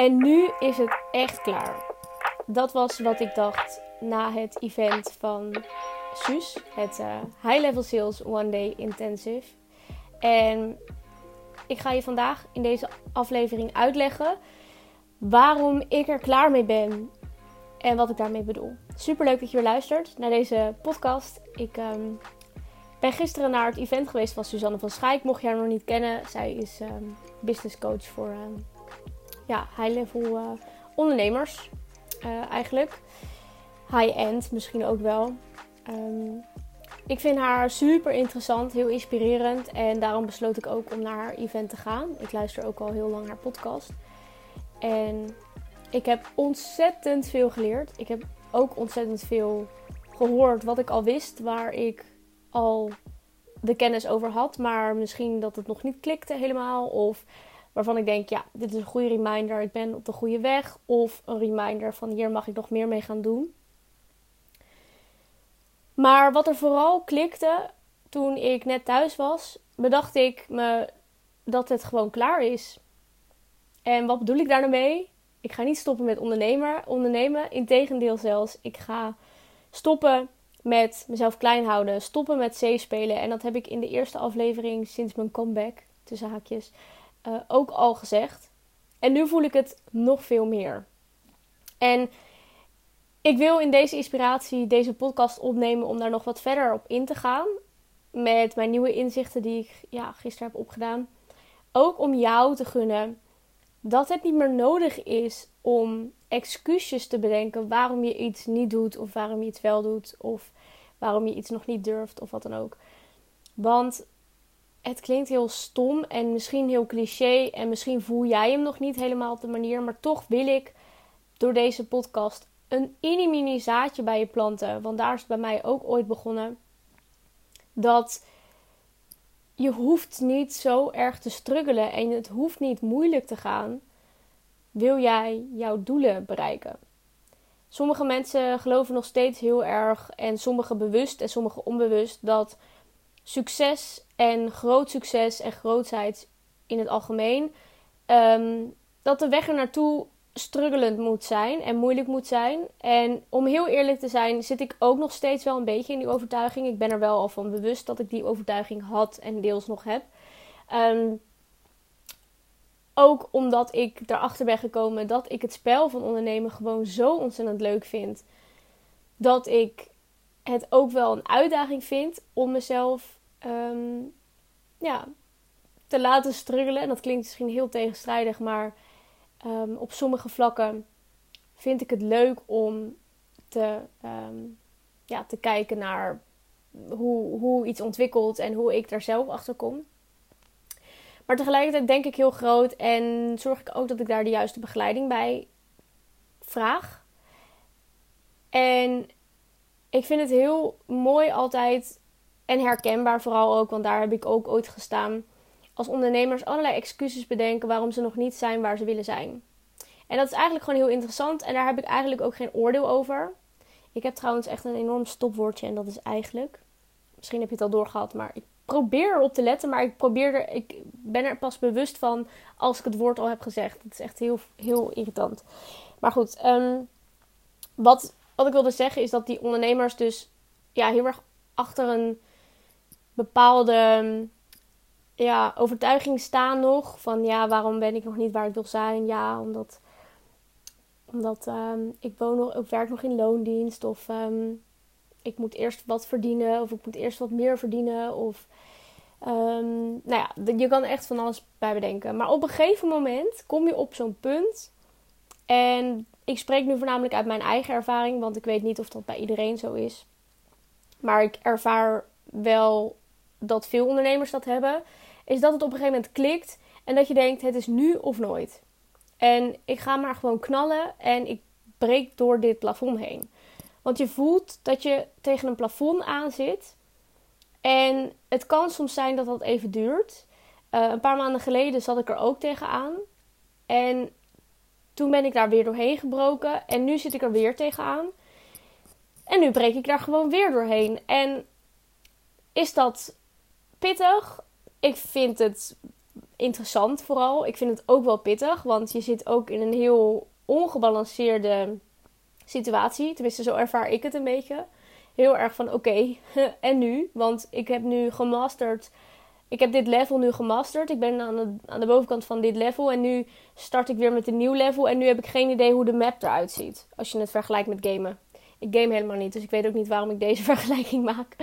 En nu is het echt klaar. Dat was wat ik dacht na het event van SUS, het uh, High Level Sales One Day Intensive. En ik ga je vandaag in deze aflevering uitleggen waarom ik er klaar mee ben en wat ik daarmee bedoel. Super leuk dat je weer luistert naar deze podcast. Ik um, ben gisteren naar het event geweest van Suzanne van Schaik. Mocht je haar nog niet kennen, zij is um, business coach voor um, ja, high-level uh, ondernemers uh, eigenlijk. High-end misschien ook wel. ik vind haar super interessant, heel inspirerend. En daarom besloot ik ook om naar haar event te gaan. Ik luister ook al heel lang haar podcast. En ik heb ontzettend veel geleerd. Ik heb ook ontzettend veel gehoord wat ik al wist, waar ik al de kennis over had, maar misschien dat het nog niet klikte helemaal. Of waarvan ik denk, ja, dit is een goede reminder, ik ben op de goede weg. Of een reminder van hier mag ik nog meer mee gaan doen. Maar wat er vooral klikte toen ik net thuis was, bedacht ik me dat het gewoon klaar is. En wat bedoel ik daar nou mee? Ik ga niet stoppen met ondernemer, ondernemen. Integendeel zelfs, ik ga stoppen met mezelf klein houden. Stoppen met C-spelen. En dat heb ik in de eerste aflevering sinds mijn comeback, tussen haakjes, uh, ook al gezegd. En nu voel ik het nog veel meer. En ik wil in deze inspiratie deze podcast opnemen om daar nog wat verder op in te gaan. Met mijn nieuwe inzichten die ik ja, gisteren heb opgedaan. Ook om jou te gunnen dat het niet meer nodig is om excuses te bedenken waarom je iets niet doet of waarom je iets wel doet of waarom je iets nog niet durft of wat dan ook. Want het klinkt heel stom en misschien heel cliché en misschien voel jij hem nog niet helemaal op de manier, maar toch wil ik door deze podcast een mini zaadje bij je planten, want daar is het bij mij ook ooit begonnen. Dat je hoeft niet zo erg te struggelen en het hoeft niet moeilijk te gaan. Wil jij jouw doelen bereiken? Sommige mensen geloven nog steeds heel erg, en sommige bewust en sommige onbewust, dat succes en groot succes en grootheid in het algemeen, um, dat de weg er naartoe struggelend moet zijn en moeilijk moet zijn. En om heel eerlijk te zijn, zit ik ook nog steeds wel een beetje in die overtuiging. Ik ben er wel al van bewust dat ik die overtuiging had en deels nog heb. Um, ook omdat ik erachter ben gekomen dat ik het spel van ondernemen gewoon zo ontzettend leuk vind. Dat ik het ook wel een uitdaging vind om mezelf um, ja, te laten struggelen. En dat klinkt misschien heel tegenstrijdig, maar um, op sommige vlakken vind ik het leuk om te, um, ja, te kijken naar hoe, hoe iets ontwikkelt en hoe ik daar zelf achter kom. Maar tegelijkertijd denk ik heel groot en zorg ik ook dat ik daar de juiste begeleiding bij vraag. En ik vind het heel mooi altijd en herkenbaar vooral ook, want daar heb ik ook ooit gestaan. Als ondernemers allerlei excuses bedenken waarom ze nog niet zijn waar ze willen zijn. En dat is eigenlijk gewoon heel interessant en daar heb ik eigenlijk ook geen oordeel over. Ik heb trouwens echt een enorm stopwoordje en dat is eigenlijk. Misschien heb je het al doorgehad, maar ik probeer erop te letten, maar ik, probeer er, ik ben er pas bewust van als ik het woord al heb gezegd. Het is echt heel, heel irritant. Maar goed, ehm, wat, wat ik wilde zeggen is dat die ondernemers dus ja, heel erg achter een bepaalde ja, overtuiging staan nog. Van ja, waarom ben ik nog niet waar ik wil zijn? Ja, omdat, omdat um, ik woon nog, ik werk nog in loondienst. Of um, ik moet eerst wat verdienen. Of ik moet eerst wat meer verdienen. Of um, nou ja, je kan echt van alles bij bedenken. Maar op een gegeven moment kom je op zo'n punt. En ik spreek nu voornamelijk uit mijn eigen ervaring. Want ik weet niet of dat bij iedereen zo is. Maar ik ervaar wel dat veel ondernemers dat hebben. Is dat het op een gegeven moment klikt. En dat je denkt, het is nu of nooit. En ik ga maar gewoon knallen. En ik breek door dit plafond heen. Want je voelt dat je tegen een plafond aan zit. En het kan soms zijn dat dat even duurt. Uh, een paar maanden geleden zat ik er ook tegenaan. En toen ben ik daar weer doorheen gebroken. En nu zit ik er weer tegenaan. En nu breek ik daar gewoon weer doorheen. En is dat pittig? Ik vind het interessant vooral. Ik vind het ook wel pittig, want je zit ook in een heel ongebalanceerde situatie. Tenminste, zo ervaar ik het een beetje. Heel erg van oké, en nu? Want ik heb nu gemasterd. Ik heb dit level nu gemasterd. Ik ben aan de, aan de bovenkant van dit level. En nu start ik weer met een nieuw level. En nu heb ik geen idee hoe de map eruit ziet. Als je het vergelijkt met gamen. Ik game helemaal niet, dus ik weet ook niet waarom ik deze vergelijking maak.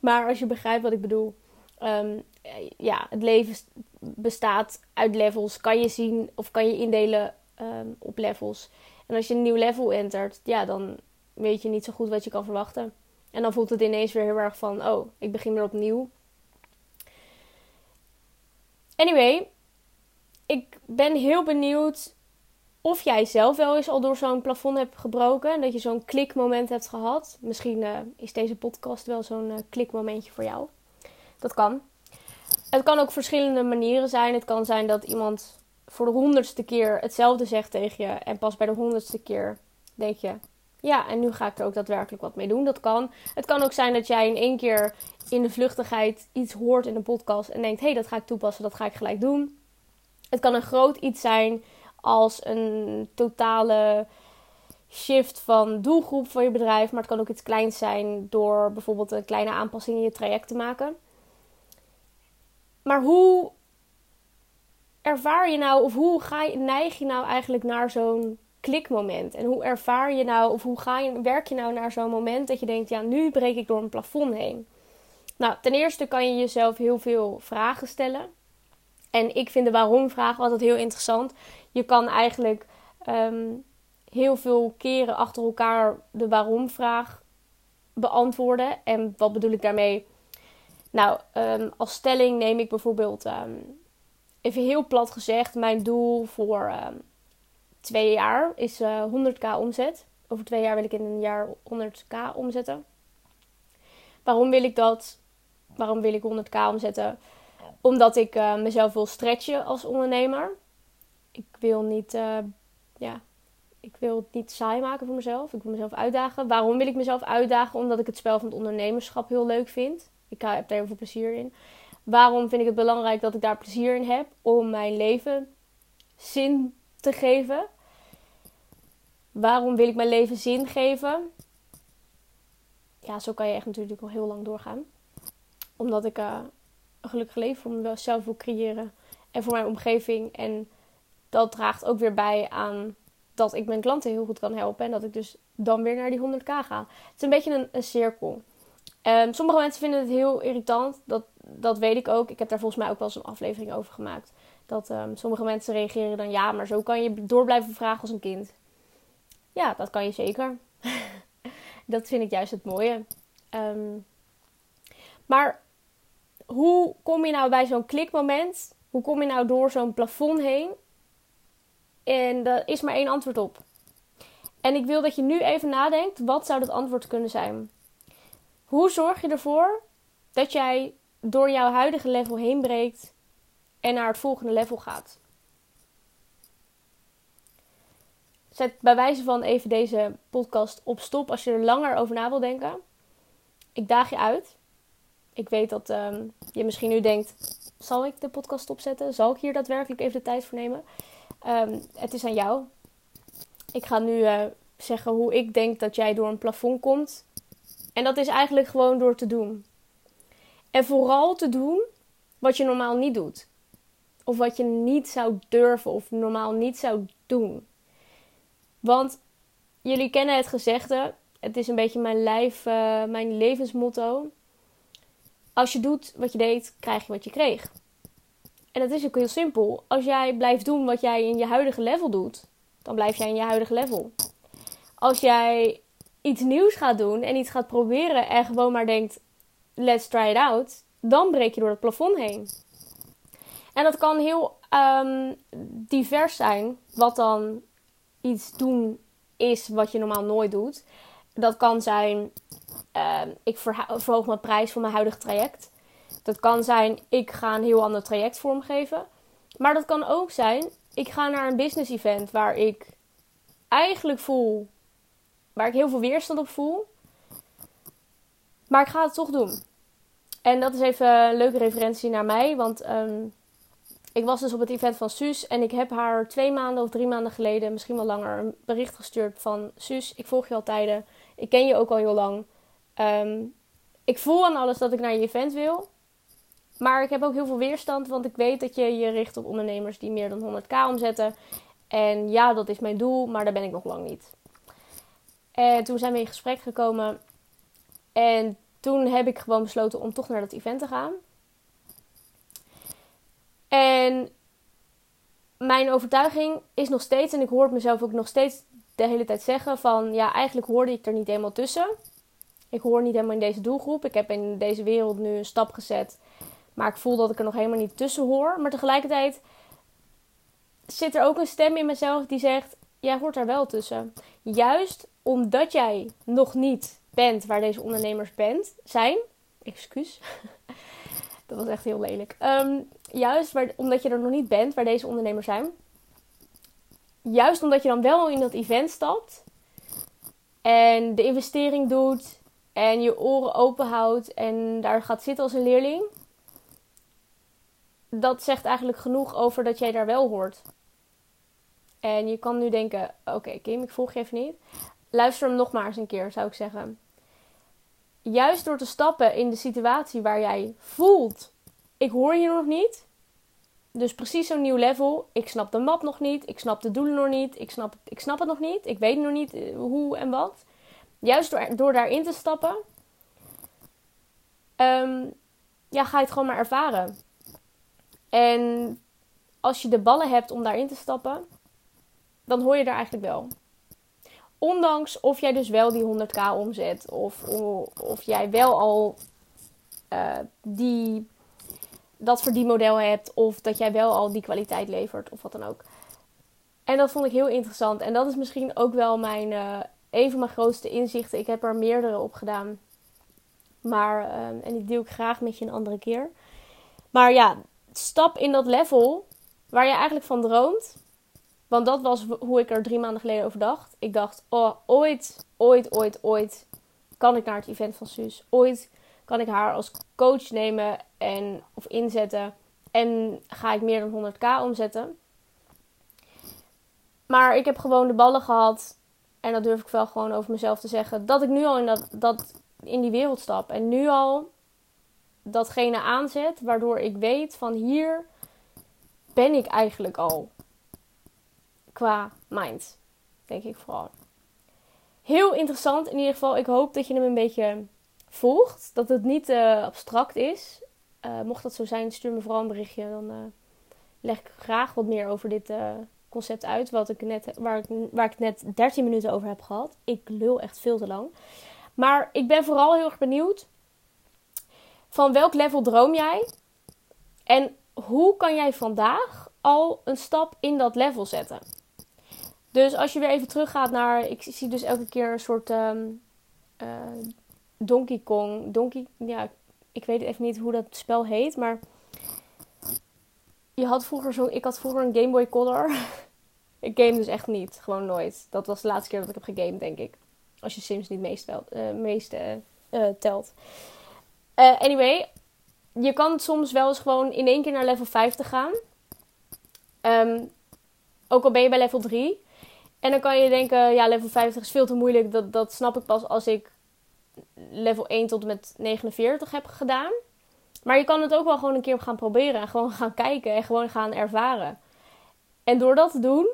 Maar als je begrijpt wat ik bedoel. Ehm, ja, het leven bestaat uit levels. Kan je zien of kan je indelen ehm, op levels. En als je een nieuw level entert, ja, dan weet je niet zo goed wat je kan verwachten. En dan voelt het ineens weer heel erg van, oh, ik begin weer opnieuw. Anyway, ik ben heel benieuwd of jij zelf wel eens al door zo'n plafond hebt gebroken. Dat je zo'n klikmoment hebt gehad. Misschien uh, is deze podcast wel zo'n uh, klikmomentje voor jou. Dat kan. Het kan ook verschillende manieren zijn. Het kan zijn dat iemand voor de honderdste keer hetzelfde zegt tegen je. En pas bij de honderdste keer denk je: ja, en nu ga ik er ook daadwerkelijk wat mee doen. Dat kan. Het kan ook zijn dat jij in één keer in de vluchtigheid iets hoort in een podcast en denkt: hé, hey, dat ga ik toepassen, dat ga ik gelijk doen. Het kan een groot iets zijn als een totale shift van doelgroep voor je bedrijf. Maar het kan ook iets kleins zijn door bijvoorbeeld een kleine aanpassing in je traject te maken. Maar hoe ervaar je nou, of hoe ga je, neig je nou eigenlijk naar zo'n klikmoment? En hoe ervaar je nou, of hoe ga je, werk je nou naar zo'n moment dat je denkt, ja, nu breek ik door een plafond heen? Nou, ten eerste kan je jezelf heel veel vragen stellen. En ik vind de waarom-vraag altijd heel interessant. Je kan eigenlijk ehm, heel veel keren achter elkaar de waarom-vraag beantwoorden. En wat bedoel ik daarmee? Nou, ehm, als stelling neem ik bijvoorbeeld, ehm, even heel plat gezegd, mijn doel voor twee jaar is uh, eh, 100k omzet. Over twee jaar wil ik in een jaar 100k omzetten. Waarom wil ik dat? Waarom wil ik 100k omzetten? Omdat ik uh, mezelf wil stretchen als ondernemer. Ik wil niet, uh, ja, ik wil het niet saai maken voor mezelf. Ik wil mezelf uitdagen. Waarom wil ik mezelf uitdagen? Omdat ik het spel van het ondernemerschap heel leuk vind. Ik heb daar heel veel plezier in. Waarom vind ik het belangrijk dat ik daar plezier in heb? Om mijn leven zin te geven. Waarom wil ik mijn leven zin geven? Ja, zo kan je echt natuurlijk al heel lang doorgaan. Omdat ik uh, een gelukkig leven voor mezelf wil creëren. En voor mijn omgeving. En dat draagt ook weer bij aan dat ik mijn klanten heel goed kan helpen. En dat ik dus dan weer naar die 100k ga. Het is een beetje een cirkel. Um, sommige mensen vinden het heel irritant. Dat, dat weet ik ook. Ik heb daar volgens mij ook wel eens een aflevering over gemaakt. Dat um, sommige mensen reageren dan ja, maar zo kan je door blijven vragen als een kind. Ja, dat kan je zeker. dat vind ik juist het mooie. Um, maar hoe kom je nou bij zo'n klikmoment? Hoe kom je nou door zo'n plafond heen? En daar is maar één antwoord op. En ik wil dat je nu even nadenkt, wat zou dat antwoord kunnen zijn? Hoe zorg je ervoor dat jij door jouw huidige level heen breekt en naar het volgende level gaat? Zet bij wijze van even deze podcast op stop als je er langer over na wil denken. Ik daag je uit. Ik weet dat um, je misschien nu denkt: zal ik de podcast opzetten? Zal ik hier daadwerkelijk even de tijd voor nemen? Um, het is aan jou. Ik ga nu uh, zeggen hoe ik denk dat jij door een plafond komt. En dat is eigenlijk gewoon door te doen. En vooral te doen wat je normaal niet doet. Of wat je niet zou durven of normaal niet zou doen. Want jullie kennen het gezegde. Het is een beetje mijn, lijf, uh, mijn levensmotto. Als je doet wat je deed, krijg je wat je kreeg. En dat is ook heel simpel. Als jij blijft doen wat jij in je huidige level doet, dan blijf jij in je huidige level. Als jij iets nieuws gaat doen en iets gaat proberen en gewoon maar denkt: let's try it out, dan breek je door het plafond heen. En dat kan heel um, divers zijn, wat dan iets doen is wat je normaal nooit doet. Dat kan zijn: uh, ik verhoog mijn prijs voor mijn huidige traject. Dat kan zijn: ik ga een heel ander traject vormgeven. Maar dat kan ook zijn: ik ga naar een business event waar ik eigenlijk voel, waar ik heel veel weerstand op voel. Maar ik ga het toch doen. En dat is even een leuke referentie naar mij, want um, ik was dus op het event van Suus en ik heb haar twee maanden of drie maanden geleden, misschien wel langer, een bericht gestuurd van Suus, ik volg je al tijden. Ik ken je ook al heel lang. Ehm, ik voel aan alles dat ik naar je event wil. Maar ik heb ook heel veel weerstand, want ik weet dat je je richt op ondernemers die meer dan 100k omzetten. En ja, dat is mijn doel, maar daar ben ik nog lang niet. En toen zijn we in gesprek gekomen. En toen heb ik gewoon besloten om toch naar dat event te gaan. En mijn overtuiging is nog steeds, en ik hoor het mezelf ook nog steeds de hele tijd zeggen: van ja, eigenlijk hoorde ik er niet helemaal tussen. Ik hoor niet helemaal in deze doelgroep. Ik heb in deze wereld nu een stap gezet, maar ik voel dat ik er nog helemaal niet tussen hoor. Maar tegelijkertijd zit er ook een stem in mezelf die zegt: jij hoort er wel tussen. Juist omdat jij nog niet bent waar deze ondernemers bent, zijn. Excuus. Dat was echt heel lelijk. Ehm, juist waar, omdat je er nog niet bent waar deze ondernemers zijn. Juist omdat je dan wel in dat event stapt. En de investering doet. En je oren open houdt. En daar gaat zitten als een leerling. Dat zegt eigenlijk genoeg over dat jij daar wel hoort. En je kan nu denken: oké, Kim, ik volg je even niet. Luister hem nog maar eens een keer, zou ik zeggen juist door te stappen in de situatie waar jij voelt: ik hoor je nog niet. Dus precies zo'n nieuw level. Ik snap de map nog niet. Ik snap de doelen nog niet. Ik snap, ik snap het nog niet. Ik weet nog niet eh, hoe en wat. Juist door, door daarin te stappen, um, ja, ga je het gewoon maar ervaren. En als je de ballen hebt om daarin te stappen, dan hoor je er eigenlijk wel. Ondanks of jij dus wel die 100k omzet. Of, of, jij wel al uh, die, dat verdienmodel hebt. Of dat jij wel al die kwaliteit levert. Of wat dan ook. En dat vond ik heel interessant. En dat is misschien ook wel mijn, uh, een van mijn grootste inzichten. Ik heb er meerdere op gedaan. Maar, uh, en die deel ik graag met je een andere keer. Maar ja, stap in dat level waar je eigenlijk van droomt. Want dat was hoe ik er drie maanden geleden over dacht. Ik dacht, oh, ooit, ooit, ooit, ooit kan ik naar het event van Suus. Ooit kan ik haar als coach nemen en, of inzetten. En ga ik meer dan 100k omzetten. Maar ik heb gewoon de ballen gehad. En dat durf ik wel gewoon over mezelf te zeggen. Dat ik nu al in, dat, dat, in die wereld stap. En nu al datgene aanzet. Waardoor ik weet van hier ben ik eigenlijk al qua mind. Denk ik vooral. Heel interessant in ieder geval. Ik hoop dat je hem een beetje volgt. Dat het niet uh, abstract is. Uh, mocht dat zo zijn, stuur me vooral een berichtje. Dan uh, leg ik graag wat meer over dit concept uit. Wat ik net, waar, ik, waar ik net 13 minuten over heb gehad. Ik lul echt veel te lang. Maar ik ben vooral heel erg benieuwd. Van welk level droom jij? En hoe kan jij vandaag al een stap in dat level zetten? Dus als je weer even teruggaat naar. Ik zie dus elke keer een soort. Um, uh, Donkey Kong. Donkey. Ja, ik weet even niet hoe dat spel heet. Maar. Je had vroeger zo. Ik had vroeger een Game Boy Color. ik game dus echt niet. Gewoon nooit. Dat was de laatste keer dat ik heb gegamed, denk ik. Als je Sims niet meest, uh, meest uh, telt. anyway. Je kan soms wel eens gewoon in één keer naar level 50 gaan. Um, ook al ben je bij level 3. En dan kan je denken, ja, level 50 is veel te moeilijk. Dat, dat snap ik pas als ik level 1 tot en met 49 heb gedaan. Maar je kan het ook wel gewoon een keer gaan proberen. En gewoon gaan kijken en gewoon gaan ervaren. En door dat te doen,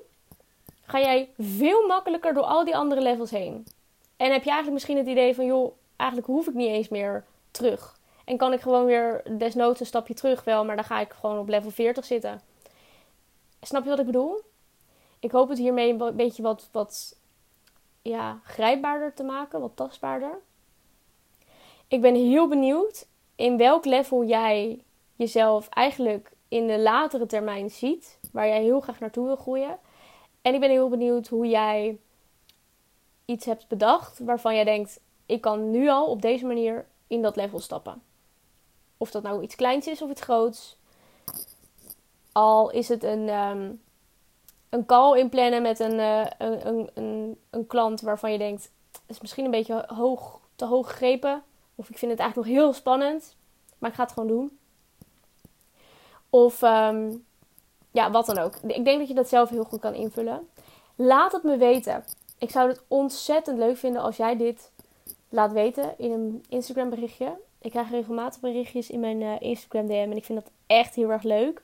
ga jij veel makkelijker door al die andere levels heen. En heb je eigenlijk misschien het idee van, joh, eigenlijk hoef ik niet eens meer terug. En kan ik gewoon weer desnoods een stapje terug wel, maar dan ga ik gewoon op level 40 zitten. Snap je wat ik bedoel? Ik hoop het hiermee een beetje wat, wat ja, grijpbaarder te maken, wat tastbaarder. Ik ben heel benieuwd in welk level jij jezelf eigenlijk in de latere termijn ziet, waar jij heel graag naartoe wil groeien. En ik ben heel benieuwd hoe jij iets hebt bedacht waarvan jij denkt: ik kan nu al op deze manier in dat level stappen. Of dat nou iets kleins is of iets groots. Al is het een, ehm, een call inplannen met een, uh, een, een, een, klant waarvan je denkt, het is misschien een beetje hoog, te hoog gegrepen. Of ik vind het eigenlijk nog heel spannend, maar ik ga het gewoon doen. Of um, ja, wat dan ook. Ik denk dat je dat zelf heel goed kan invullen. Laat het me weten. Ik zou het ontzettend leuk vinden als jij dit laat weten in een Instagram berichtje. Ik krijg regelmatig berichtjes in mijn uh, Instagram DM en ik vind dat echt heel erg leuk.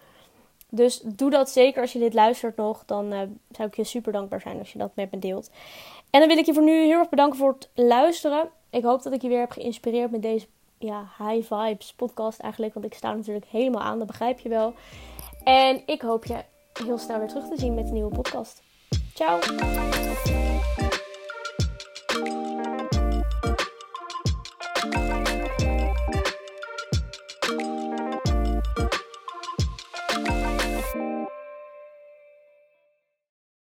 Dus doe dat zeker als je dit luistert nog. Dan uh, zou ik je super dankbaar zijn als je dat met me deelt. En dan wil ik je voor nu heel erg bedanken voor het luisteren. Ik hoop dat ik je weer heb geïnspireerd met deze ja, high vibes podcast eigenlijk. Want ik sta natuurlijk helemaal aan, dat begrijp je wel. En ik hoop je heel snel weer terug te zien met een nieuwe podcast. Ciao!